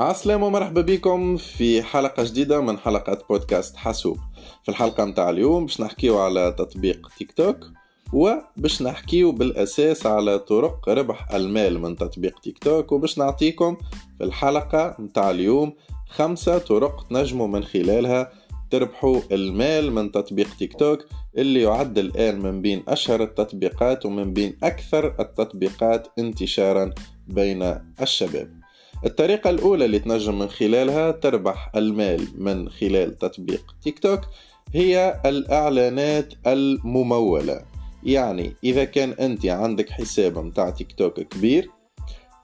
عسلامة ومرحبا بكم في حلقة جديدة من حلقات بودكاست حاسوب. في الحلقة متاع اليوم باش نحكيو على تطبيق تيك توك وباش نحكيو بالأساس على طرق ربح المال من تطبيق تيك توك وباش نعطيكم في الحلقة متاع اليوم خمسة طرق تنجموا من خلالها تربحوا المال من تطبيق تيك توك اللي يعد الآن من بين أشهر التطبيقات ومن بين أكثر التطبيقات انتشارا بين الشباب. الطريقة الأولى اللي تنجم من خلالها تربح المال من خلال تطبيق تيك توك هي الإعلانات الممولة. يعني إذا كان أنت عندك حساب متاع تيك توك كبير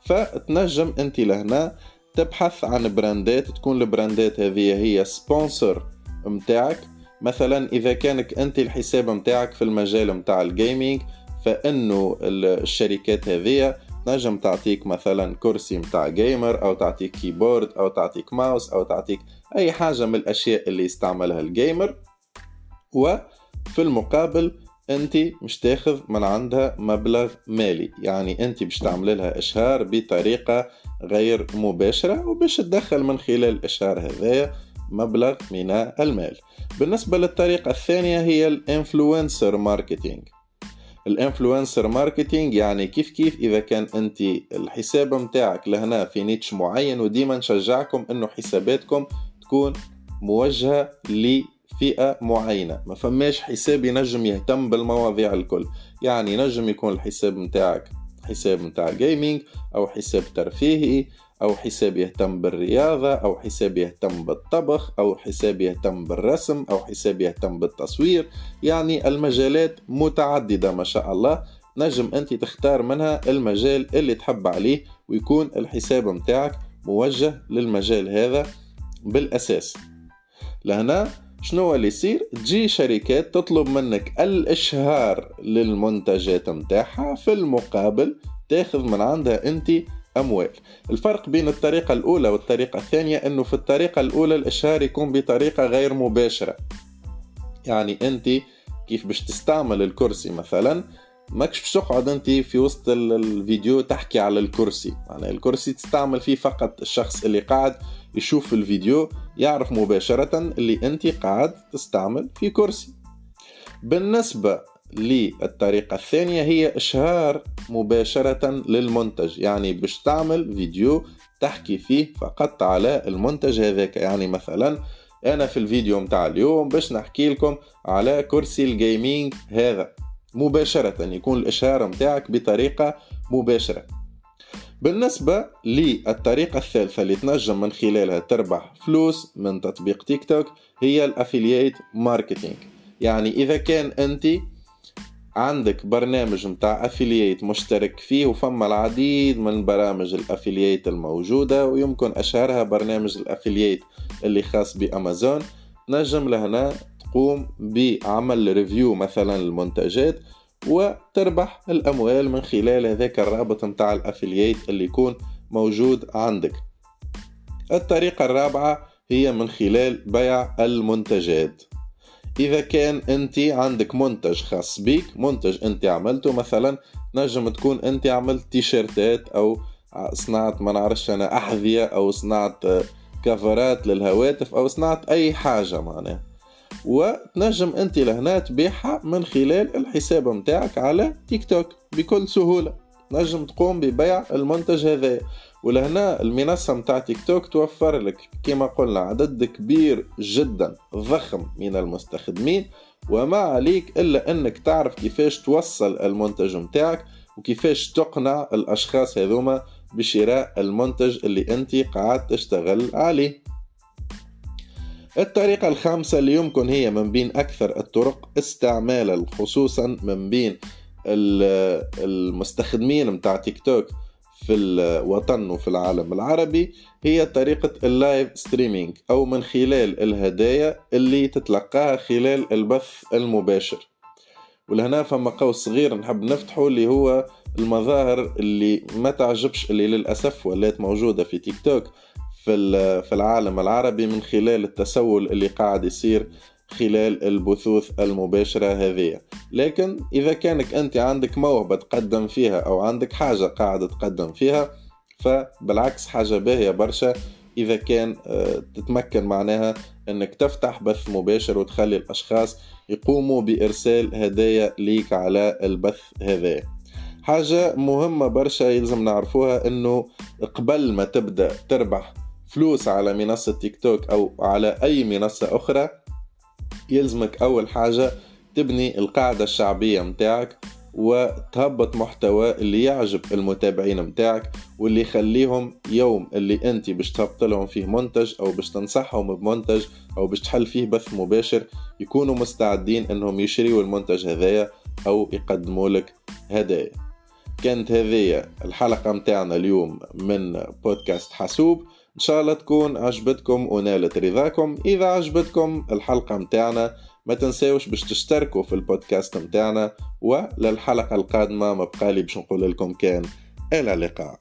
فتنجم أنت لهنا تبحث عن براندات تكون البراندات هذه هي sponsor متاعك. مثلا إذا كانك أنت الحساب متاعك في المجال متاع ال gaming فإنه الشركات هذه نجم تعطيك مثلا كرسي متاع gamer أو تعطيك keyboard أو تعطيك ماوس أو تعطيك أي حاجة من الأشياء اللي يستعملها ال gamer وفي المقابل أنت مش تاخذ من عندها مبلغ مالي. يعني أنت باش تعمل لها إشهار بطريقة غير مباشرة وباش تدخل من خلال الإشهار هذايا مبلغ من المال. بالنسبة للطريقة الثانية هي ال influencer marketing ال influencer marketing يعني كيف كيف إذا كان أنت الحساب متاعك لهنا في niche معين وديما نشجعكم إنه حساباتكم تكون موجهة لفئة معينة. ما فماش حساب ينجم يهتم بالمواضيع الكل. يعني ينجم يكون الحساب متاعك حساب متاع gaming أو حساب ترفيهي أو حساب يهتم بالرياضة أو حساب يهتم بالطبخ أو حساب يهتم بالرسم أو حساب يهتم بالتصوير. يعني المجالات متعددة ما شاء الله. نجم أنت تختار منها المجال اللي تحب عليه ويكون الحساب متاعك موجه للمجال هذا بالأساس. لهنا شنو اللي يصير؟ تجي شركات تطلب منك الإشهار للمنتجات متاعها في المقابل تاخذ من عندها أنت أموال. الفرق بين الطريقة الأولى والطريقة الثانية أنه في الطريقة الأولى الإشهار يكون بطريقة غير مباشرة. يعني أنت كيف باش تستعمل الكرسي مثلا ماكش باش تقعد أنت في وسط الفيديو تحكي على الكرسي. يعني الكرسي تستعمل فيه فقط الشخص اللي قاعد يشوف الفيديو يعرف مباشرة اللي أنت قاعد تستعمل في كرسي. بالنسبة للطريقة الثانية هي إشهار مباشرة للمنتج يعني باش تعمل فيديو تحكي فيه فقط على المنتج هذاك. يعني مثلا أنا في الفيديو متاع اليوم باش نحكي لكم على كرسي ال gaming هذا. مباشرة يكون الإشهار متاعك بطريقة مباشرة. بالنسبة للطريقة الثالثة اللي تنجم من خلالها تربح فلوس من تطبيق تيك توك هي ال affiliate marketing يعني إذا كان أنت عندك برنامج متاع affiliate مشترك فيه وفما العديد من برامج ال affiliate الموجودة ويمكن أشهرها برنامج ال affiliate اللي خاص بأمازون. نجم لهنا تقوم بعمل review مثلا للمنتجات وتربح الأموال من خلال هذاك الرابط متاع ال affiliate اللي يكون موجود عندك. الطريقة الرابعة هي من خلال بيع المنتجات. إذا كان أنت عندك منتج خاص بيك منتج أنت عملته مثلا نجم تكون أنت عملت تيشيرتات أو صنعت ما نعرفش أنا أحذية أو صنعت كفرات للهواتف أو صنعت أي حاجة معناها. وتنجم أنت لهنا تبيعها من خلال الحساب متاعك على تيك توك بكل سهولة. نجم تقوم ببيع المنتج هذا. ولهنا المنصة متاع تيك توك توفر لك كما قلنا عدد كبير جدا ضخم من المستخدمين وما عليك إلا أنك تعرف كيفاش توصل المنتج متاعك وكيفاش تقنع الأشخاص هذوما بشراء المنتج اللي أنت قاعد تشتغل عليه. الطريقة الخامسة اللي يمكن هي من بين أكثر الطرق استعمالا خصوصا من بين المستخدمين متاع تيك توك في الوطن وفي العالم العربي هي طريقة ال live streaming أو من خلال الهدايا اللي تتلقاها خلال البث المباشر. ولهنا فما قوس صغير نحب نفتحه اللي هو المظاهر اللي ما تعجبش اللي للأسف ولات موجودة في تيك توك في في العالم العربي من خلال التسول اللي قاعد يصير خلال البثوث المباشرة هذه. لكن إذا كانك أنت عندك موهبة تقدم فيها أو عندك حاجة قاعدة تقدم فيها فبالعكس حاجة باهية برشا. إذا كان آه، تتمكن معناها إنك تفتح بث مباشر وتخلي الأشخاص يقوموا بإرسال هدايا ليك على البث هذا. حاجة مهمة برشا يلزم نعرفوها إنه قبل ما تبدأ تربح فلوس على منصة تيك توك أو على أي منصة أخرى يلزمك أول حاجة تبني القاعدة الشعبية متاعك وتهبط محتوى اللي يعجب المتابعين متاعك واللي يخليهم يوم اللي أنت باش تهبط لهم فيه منتج أو باش تنصحهم بمنتج أو باش تحل فيه بث مباشر يكونوا مستعدين إنهم يشريوا المنتج هذايا أو يقدموا لك هدايا. كانت هذه الحلقة متاعنا اليوم من بودكاست حاسوب. إن شاء الله تكون عجبتكم ونالت رضاكم. إذا عجبتكم الحلقة متاعنا ما تنساوش باش تشتركوا في البودكاست متاعنا. وللحلقة القادمة ما بقالي باش نقول لكم كان. إلى اللقاء.